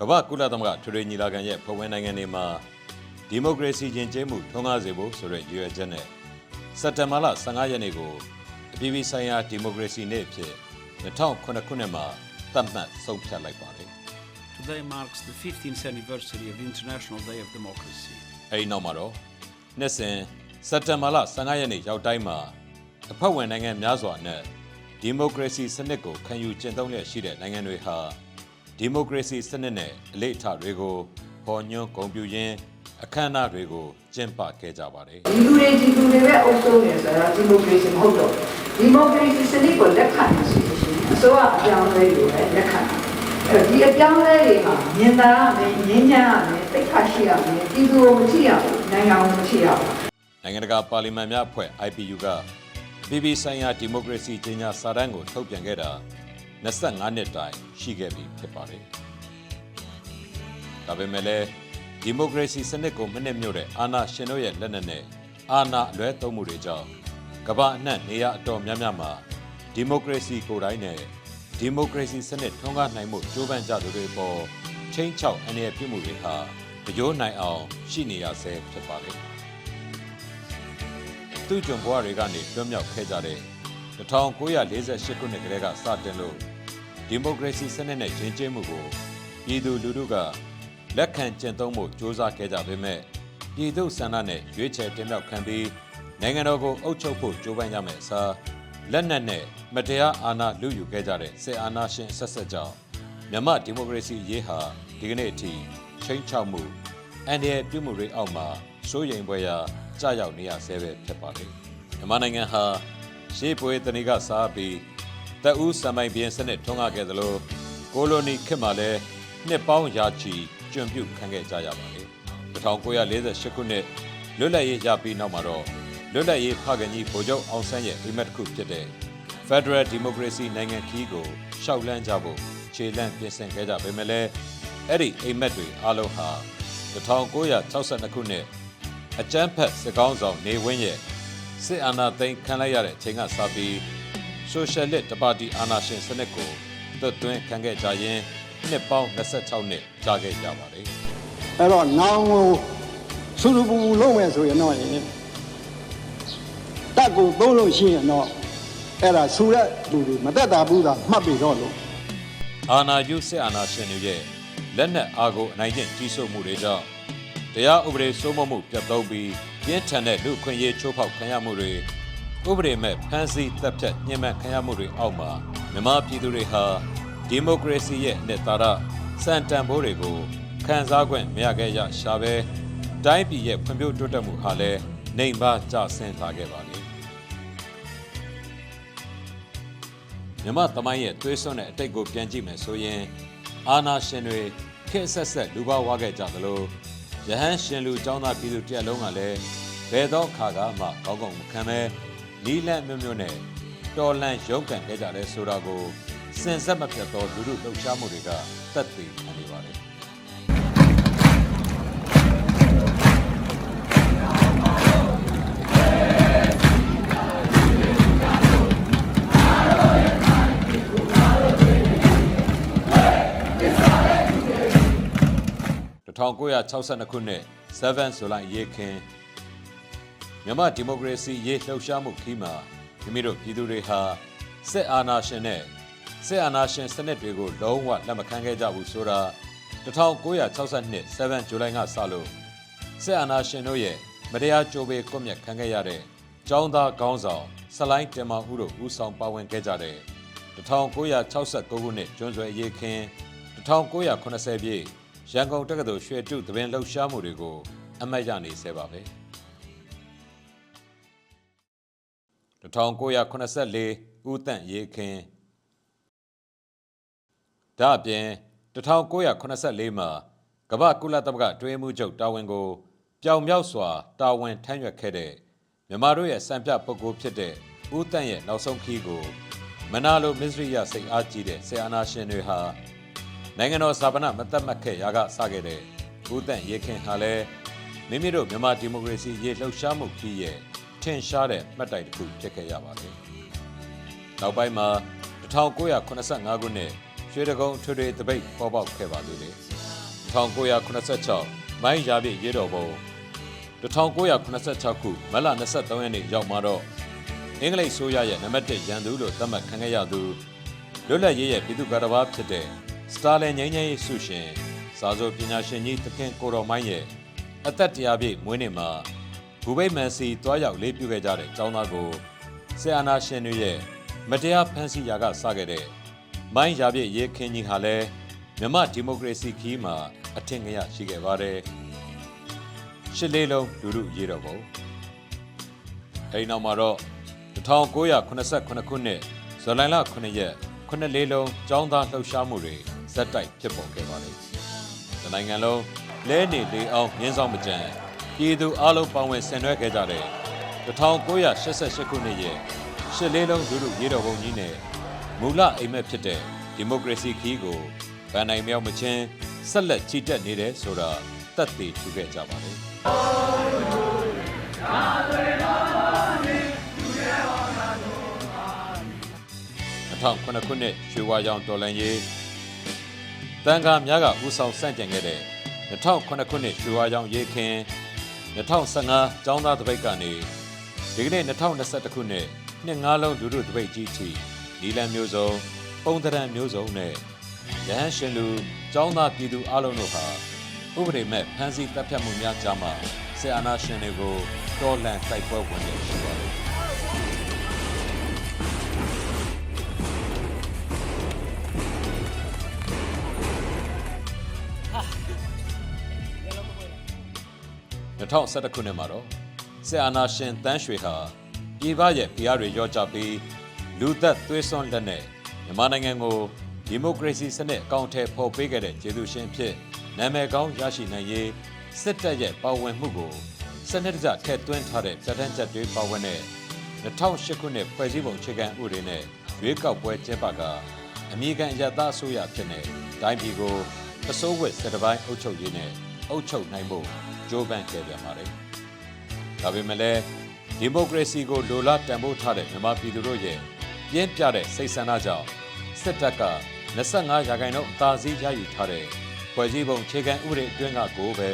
ကမ္ဘာကုလသမဂ္ဂထွေထွေညီလာခံရဲ့ဖွဲ့ဝင်နိုင်ငံတွေမှာဒီမိုကရေစီကျင့်ကျင်းမှုထွန်းကားစေဖို့ဆိုတဲ့ရည်ရွယ်ချက်နဲ့စက်တင်ဘာလ15ရက်နေ့ကိုအပြည်ပြည်ဆိုင်ရာဒီမိုကရေစီနေ့အဖြစ်2009ခုနှစ်မှာသတ်မှတ်ဆုံးဖြတ်လိုက်ပါတယ် Today marks the 15th anniversary of the International Day of Democracy. ။အဲဒီနောက်မှာတော့နှစ်စဉ်စက်တင်ဘာလ15ရက်နေ့ရောက်တိုင်းမှာအဖွဲ့ဝင်နိုင်ငံများစွာနဲ့ဒီမိုကရေစီစနစ်ကိုခံယူကျင့်သုံးလျက်ရှိတဲ့နိုင်ငံတွေဟာ ဒီမိုကရေစီစနစ်နဲ့အလေးအထားတွေကိုပေါ်ညွှန်းဂုဏ်ပြုရင်းအခမ်းအနားတွေကိုကျင်းပခဲ့ကြပါတယ်ဒီလူတွေဒီလူတွေပဲအုပ်စိုးနေဆိုတော့ဒီမိုကရေစီမဟုတ်တော့ဒီမိုကရေစီစနစ်ကိုလက်ခံရစီရှင်အစိုးရအပြောင်းအလဲတွေပဲလက်ခံတယ်အဲဒီအပြောင်းအလဲတွေမှာမြင်သာရမယ်ငြင်းချမ်းရမယ်သိက္ခာရှိရမယ်ပြည်သူကိုမထိရဘူးနိုင်ငံကိုမထိရဘူး။နိုင်ငံတကာပါလီမန်များအဖွဲ့ IPU ကပြည်ပြည်ဆိုင်ရာဒီမိုကရေစီကြီးညာစာတမ်းကိုထုတ်ပြန်ခဲ့တာ 25နှစ်တိုင်ရှိခဲ့ပြီဖြစ်ပါတယ်။ဒါပေမဲ့လည်းဒီမိုကရေစီစနစ်ကိုမနစ်မြို့တဲ့အာဏာရှင်တို့ရဲ့လက်နက်နဲ့အာဏာအလွဲသုံးမှုတွေကြောင့်ကမ္ဘာအနှံ့နေရအတော်များများမှာဒီမိုကရေစီကိုယ်တိုင်နဲ့ဒီမိုကရေစီစနစ်ထွန်းကားနိုင်မှုကြိုးပမ်းကြသူတွေပေါ်ချင်းချောက်အနေနဲ့ပြုမှုတွေဟာကြိုးနိုင်အောင်ရှိနေရဆဲဖြစ်ပါတယ်။သူ့ကျွန်ဘွားတွေကနေလွတ်မြောက်ခဲ့ကြတဲ့ 1948ခုနှစ်ကတည်းကစတင်လို့ဒီမိုကရေစီစနစ်နဲ့ယဉ်ကျေးမှုကိုပြည်သူလူထုကလက်ခံကျင့်သုံးမှုစ조사ခဲ့ကြပေမဲ့ပြည်သူဆန္ဒနဲ့ရွေးချယ်တင်မြှောက်ခံပြီးနိုင်ငံတော်ကိုအုပ်ချုပ်ဖို့ကြိုးပမ်းကြမယ်အစားလက်နက်နဲ့မတရားအာဏာလုယူခဲ့ကြတဲ့စစ်အာဏာရှင်ဆက်ဆက်ကြောင့်မြန်မာဒီမိုကရေစီရေးဟာဒီကနေ့အထိချိန်ချောက်မှုအန်ဒီရဲ့ပြုမှုတွေအောက်မှာစိုးရိမ်ပွဲရာကြာရောက်နေရဆဲပဲဖြစ်ပါတယ်မြန်မာနိုင်ငံဟာ ရှေးပွဲတဏိကစားပြီးတပ်ဦးစမိုင်ပြင်းစနစ်ထွန်းကားခဲ့သလိုကိုလိုနီခေတ်မှာလည်းနှစ်ပေါင်းရာချီကျွံပြုတ်ခံခဲ့ကြရပါတယ်1948ခုနှစ်လွတ်လပ်ရေးရပြီးနောက်မှာတော့လွတ်လပ်ရေးဖခင်ကြီးဗိုလ်ချုပ်အောင်ဆန်းရဲ့အိမ်မက်တစ်ခုဖြစ်တဲ့ Federal Democracy နိုင်ငံခီးကိုရှောက်လန်းကြဖို့ခြေလှမ်းပြင်ဆင်ခဲ့ကြပေမဲ့လည်းအဲ့ဒီအိမ်မက်တွေအားလုံးဟာ1962ခုနှစ်အကြမ်းဖက်စစ်ကောင်းဆောင်နေဝင်းရဲ့ စစ်အာဏာသိမ်းခံလိုက်ရတဲ့အချိန်ကစပြီးဆိုရှယ်လစ်တပါတီအာဏာရှင်စနစ်ကိုသွတ်သွင်းခံခဲ့ကြရင်နှစ်ပေါင်း26နှစ်ကြာခဲ့ကြပါတယ်အဲ့တော့နောင်ကိုဆူဆူပူပူလုပ်မယ်ဆိုရင်တော့ရင်တက်ကိုသုံးလို့ရှိရင်တော့အဲ့ဒါဆူတဲ့လူတွေမတက်တာဘူးသာမှတ်ပြီးတော့လို့အာဏာယူစစ်အာဏာရှင်တွေရဲ့လက်နက်အားကိုအနိုင်ကျင့်ကြီးစိုးမှုတွေကြောင့်တရားဥပဒေစိုးမိုးမှုပြတ်သုံးပြီး ပြင်းထန်တဲ့လူခွင့်ရေးချိုးဖောက်ခံရမှုတွေဥပဒေမဲ့ဖမ်းဆီးတပ်ဖြတ်ညှဉ်းပန်းခံရမှုတွေအောက်မှာမြန်မာပြည်သူတွေဟာဒီမိုကရေစီရဲ့အနှစ်သာရစံတန်ဖိုးတွေကိုခံစား권မရခဲ့ရရှာပဲတိုင်းပြည်ရဲ့ဖွံ့ဖြိုးတိုးတက်မှုဟာလည်းနှိမ်ပါကျဆင်းလာခဲ့ပါလေမြမသမိုင်းရဲ့သွေးစွန်းတဲ့အတိတ်ကိုပြန်ကြည့်မယ်ဆိုရင် အာနာရှင်တွေခေတ်ဆက်ဆက်လူပါဝါခဲ့ကြသလို ယဟန်ရှင်လူចောင်းသားပြည်သူတစ်ရက်လုံးကလည်းဘယ်တော့ခါကမှကောင်းကောင်းမခံပဲနီးလန့်မျိုးမျိုးနဲ့တော်လန့်ရုန်းကန်ခဲ့ကြတယ်ဆိုတာကိုစင်ဆက်မပြတ်သောလူလူလှုပ်ရှားမှုတွေကသက်သေခံနေပါတယ် 1962ခုနှစ်7ဇူလိုင်ရေခင်မြန်မာဒီမိုကရေစီရေးလှုပ်ရှားမှုခီးမှာမိမိတို့ပြည်သူတွေဟာစစ်အာဏာရှင်နဲ့စစ်အာဏာရှင်စနစ်တွေကိုလုံးဝလက်မခံခဲ့ကြဘူးဆိုတာ1962 7ဇူလိုင်ကစလို့စစ်အာဏာရှင်တို့ရဲ့မတရားကြိုးပေးကွပ်မျက်ခံခဲ့ရတဲ့ចောင်းသားခေါင်းဆောင်ဆလိုင်းတင်မောင်ဦးတို့ဦးဆောင်ပါဝင်ခဲ့ကြတဲ့1969ခုနှစ်ကျွန်းဆွယ်ရေခင်1980ပြည့် ရန်ကုန်တက္ကသိုလ်ရွှေတုသဘင်လှုပ်ရှားမှုတွေကို အမှတ်ရနေစေပါပဲ1984ဦးတန့်ရေခင်ဒါအပြင်1984မှာကမ္ဘာကုလသမဂ္ဂတွဲမှုချုပ်တာဝန်ကိုပြောင်မြောက်စွာတာဝန်ထမ်းရွက်ခဲ့တဲ့မြန်မာတို့ရဲ့စံပြပုဂ္ဂိုလ်ဖြစ်တဲ့ဦးတန့်ရဲ့နောက်ဆုံးခီးကိုမနာလိုမစ္စရိယစိတ်အားကြီးတဲ့ဆေအာနာရှင်တွေဟာ နိုင်ငံတော်စာပနာမသက်မှတ်ခဲ့ရာကစခဲ့တဲ့ဦးတန့်ရေခင်ဟာလည်းမိမိတို့မြန်မာဒီမိုကရေစီရေးလှုပ်ရှားမှုကြီးရဲ့ထင်ရှားတဲ့မှတ်တိုင်တစ်ခုဖြစ်ခဲ့ရပါတယ်။နောက်ပိုင်းမှာ1985ခုနှစ်ရွှေတကုံထွေထွေတပိတ်ပေါ်ပေါက်ခဲ့ပါသေးတယ်။1986မိုင်းရာပြည့်ရေတော်ဘုံ1986ခုမတ်လ23ရက်နေ့ရောက်မှာတော့အင်္ဂလိပ်ဆိုရရဲ့နံပါတ်1ရန်သူလို့သတ်မှတ်ခံခဲ့ရသူလွတ်လပ်ရေးရဲ့ပြည်သူ့ကာတဘာဖြစ်တဲ့ စတာလင်ငိမ့်ငိမ့်ရေးဆုရှင်စာဆိုပညာရှင်ကြီးသခင်ကိုတော်မိုင်းရဲ့အသက်တရားပြည့်မွေးနေ့မှာဘူပိတ်မန်စီတွားရောက်လေးပြုခဲ့ကြတဲ့အကြောင်းသားကိုဆီအာနာရှင်တွေရဲ့မတရားဖန်ဆီးရာကစခဲ့တဲ့မိုင်းရာပြည့်ရေခင်ကြီးဟာလည်းမြမဒီမိုကရေစီခီးမှာအထင်ကြီးရှိခဲ့ပါတယ်ရှစ်လေးလုံးလူလူရေးတော်ပုံအဲဒီနောက်မှာတော့1989ခုနှစ်ဇူလိုင်လ9ရက်ခုနှစ်လေးလုံးចောင်းသားလှုပ်ရှားမှုတွေ ဇက်တိုက်ဖြစ်ပေါ်ခဲ့ပါတယ်။ဒီနိုင်ငံလုံးလဲနေလေအောင်မြင်းဆောင်မကြံပြည်သူအလုံးပေါင်းဝင်ဆင်နွှဲခဲ့ကြတဲ့1988ခုနှစ်ရဲ့ရှစ်လေးလုံးလူလူရေးတော်ပုံကြီးနဲ့မူလအိမ်မက်ဖြစ်တဲ့ဒီမိုကရေစီခီးကိုဗန်နိုင်မြောက်မချင်းဆက်လက်ချီတက်နေတယ်ဆိုတာသက်သေထူခဲ့ကြပါတယ်။2009ခုနှစ်ရွှေဝါရောင်တော်လန်ရေး တန်ခါများကဦးဆောင်စန့်ကျင်ခဲ့တဲ့2009ခုနှစ်ရွှေဝါရောင်ရေးခင်2015ကျောင်းသားတပိတ်ကနေဒီကနေ့2021ခုနှစ်နှစ်ငါးလုံးလူလူတပိတ်ကြီးထိနီလန်မျိုးစုံပုံသဏ္ဍာန်မျိုးစုံနဲ့ရဟန်းရှင်လူကျောင်းသားပြည်သူအလုံးတို့ဟာဥပဒေမဲ့ဖမ်းဆီးတပ်ဖြတ်မှုများကြားမှာဆီအာနာရှင်တွေကိုတော်လှန်တိုက်ပွဲဝင်နေရှိပါတယ် 2011ခုနှစ်မှာတော့ဆီအာနာရှင်တန်းရွှေဟာပြည်ပရဲ့ဖိအားတွေရောကြပြီးလူသက်သွေးစွန်းလက်နဲ့မြန်မာနိုင်ငံကိုဒီမိုကရေစီစနစ်အကောင့်ထဲပေါ်ပေးခဲ့တဲ့ကျေးဇူးရှင်ဖြစ်နာမည်ကောင်းရရှိနိုင်ရေးစစ်တပ်ရဲ့ပါဝင်မှုကိုစနစ်တကျထည့်သွင်းထားတဲ့ပြည်ထမ်းချက်တွေပါဝင်တဲ့2008ခုနှစ်ဖွဲ့စည်းပုံအခြေခံဥပဒေနဲ့ရွေးကောက်ပွဲကျင်းပကအမေရိကန်ရသအစိုးရဖြစ်နေတိုင်းပြည်ကိုအစိုးဝတ်စစ်တပိုင်းအုပ်ချုပ်ရေးနဲ့အုပ်ချုပ်နိုင်ဖို့ ကြိုးပမ်းခဲ့ပြန်ပါတယ်။ဒါပေမဲ့လည်းဒီမိုကရေစီကိုလိုလားတန်ဖိုးထားတဲ့မြန်မာပြည်သူတို့ရဲ့ပြင်းပြတဲ့စိတ်ဆန္ဒကြောင့်စစ်တပ်က25ရာခိုင်နှုန်းအသာစီးရယူထားတဲ့ဖွဲ့စည်းပုံအခြေခံဥပဒေအတွင်းကကိုပဲ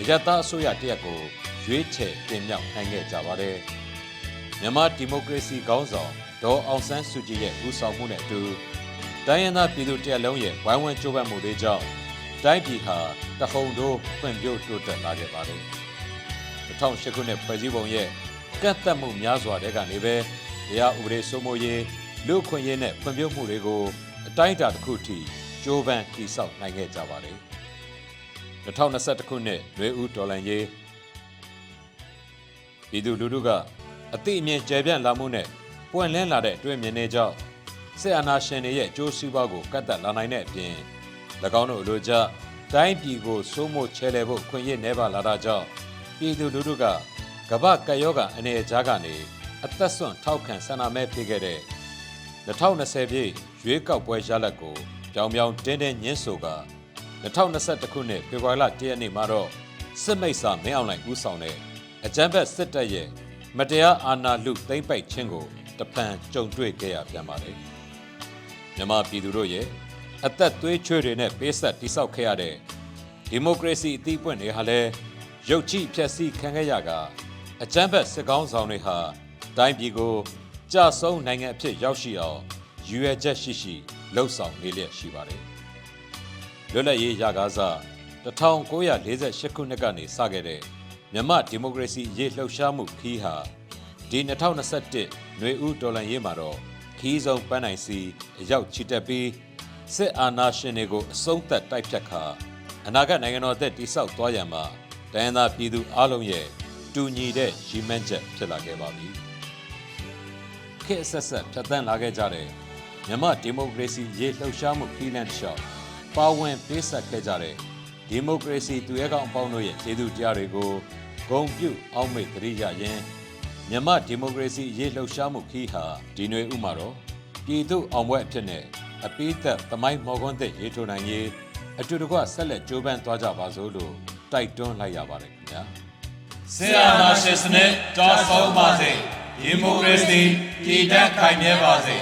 အယက်သားအစိုးရတရက်ကိုရွေးချယ်တင်မြှောက်နိုင်ခဲ့ကြပါတယ်။မြန်မာဒီမိုကရေစီခေါင်းဆောင်ဒေါ်အောင်ဆန်းစုကြည်ရဲ့ဦးဆောင်မှုနဲ့အတူတိုင်းရင်းသားပြည်သူတရက်လုံးရဲ့ဝိုင်းဝန်းကြိုးပမ်းမှုတွေကြောင့် တိုင်းပြည်ဟာတဟုန်ထိုးဖွံ့ဖြိုးတိုးတက်လာခဲ့ပါတယ်။2008ခုနှစ်ဖွဲ့စည်းပုံရဲ့ကန့်သက်မှုများစွာတဲ့ကနေပဲတရားဥပဒေစိုးမိုးရေးလူ့အခွင့်အရေးနဲ့ဖွံ့ဖြိုးမှုတွေကိုအတိုင်းအတာတစ်ခုထိကြိုးပမ်းတည်ဆောက်နိုင်ခဲ့ကြပါတယ်။2021ခုနှစ်ရွေဦးဒေါ်လန်ရေးပြည်သူလူထုကအသိအမြင်ကျယ်ပြန့်လာမှုနဲ့ပွင့်လင်းလာတဲ့တွေ့မြင်နေကြောင်းစစ်အာဏာရှင်တွေရဲ့အကျိုးစီးပွားကိုကတ်သက်လာနိုင်တဲ့အပြင်၎ င်းတို့အလိုကျတိုင်းပြည်ကိုစိုးမိုးချဲလှယ်ဖို့ခွင့်ရနေပါလာတာကြောင့်ပြည်သူလူထုကကမ္ဘာကပ်ရောဂါအနေအကြားကနေအသက်ဆွန့်ထောက်ခံဆန္ဒမဲပေးခဲ့တဲ့2020ပြည့်ရွေးကောက်ပွဲရလဒ်ကိုပြောင်ပြောင်တင်းတင်းညှင်းဆိုက2021ခုနှစ်ဖေဖော်ဝါရီလ1ရက်နေ့မှာတော့စစ်မိတ်စာမင်းအောင်လှိုင်ဦးဆောင်တဲ့အကြမ်းဖက်စစ်တပ်ရဲ့မတရားအာဏာလုသိမ်းပိုက်ခြင်းကိုတပံကြုံတွေ့ခဲ့ရပြန်ပါတယ်။မြန်မာပြည်သူတို့ရဲ့ အသက်သွေးချွေးတွေနဲ့ပေးဆက်တိဆောက်ခဲ့ရတဲ့ဒီမိုကရေစီအသီးပွင့်တွေဟာလည်းရုတ်ချိဖျက်ဆီးခံခဲ့ရကအကြမ်းဖက်စစ်ကောင်းဆောင်တွေဟာတိုင်းပြည်ကိုကြာဆုံးနိုင်ငံအဖြစ်ရောက်ရှိအောင်ရွေချက်ရှိရှိလှုပ်ဆောင်နေလျက်ရှိပါတယ်။လွတ်လပ်ရေးရကားစား1948ခုနှစ်ကနေစခဲ့တဲ့မြန်မာဒီမိုကရေစီရေးလှုပ်ရှားမှုခီးဟာဒီ2021ຫນွေဦးဒေါ်လန်ရေးမှာတော့ခီးဆုံးပန်းနိုင်စီအရောက်ချီတက်ပြီး စစ်အာဏာရှင်တွေကိုအဆုံးသတ်တိုက်ဖြတ်ခါအနာဂတ်နိုင်ငံတော်အသက်တိဆောက်သွားရမှာတိုင်းရင်းသားပြည်သူအလုံးရဲ့တူညီတဲ့ရည်မှန်းချက်ဖြစ်လာခဲ့ပါပြီ။ခေတ်အဆက်ဆက်ဖြတ်သန်းလာခဲ့ကြတဲ့မြန်မာဒီမိုကရေစီရေးလှုပ်ရှားမှုခီးလန်းတစ်လျှောက်ပါဝင်ပေးဆက်ခဲ့ကြတဲ့ဒီမိုကရေစီသူရဲကောင်းအပေါင်းတို့ရဲ့ကျေးဇူးတရားတွေကိုဂုဏ်ပြုအောက်မေ့သတိရရင်မြန်မာဒီမိုကရေစီရေးလှုပ်ရှားမှုခီးဟာဒီနွေဥမှာတော့ပြည်သူအောင်ပွဲအဖြစ်နဲ့ အပိသက်သမိုင်းမော်ကွန်းသက်ရေးထိုးနိုင်ရေးအတူတကွဆက်လက်ကြိုးပမ်းသွားကြပါစို့လို့တိုက်တွန်းလိုက်ရပါတယ်ခင်ဗျာဆရာနာရှင်စနစ်တောင်းဆုံးပါစေဒီမိုကရေစီတည်တံ့ခိုင်မြဲပါစေ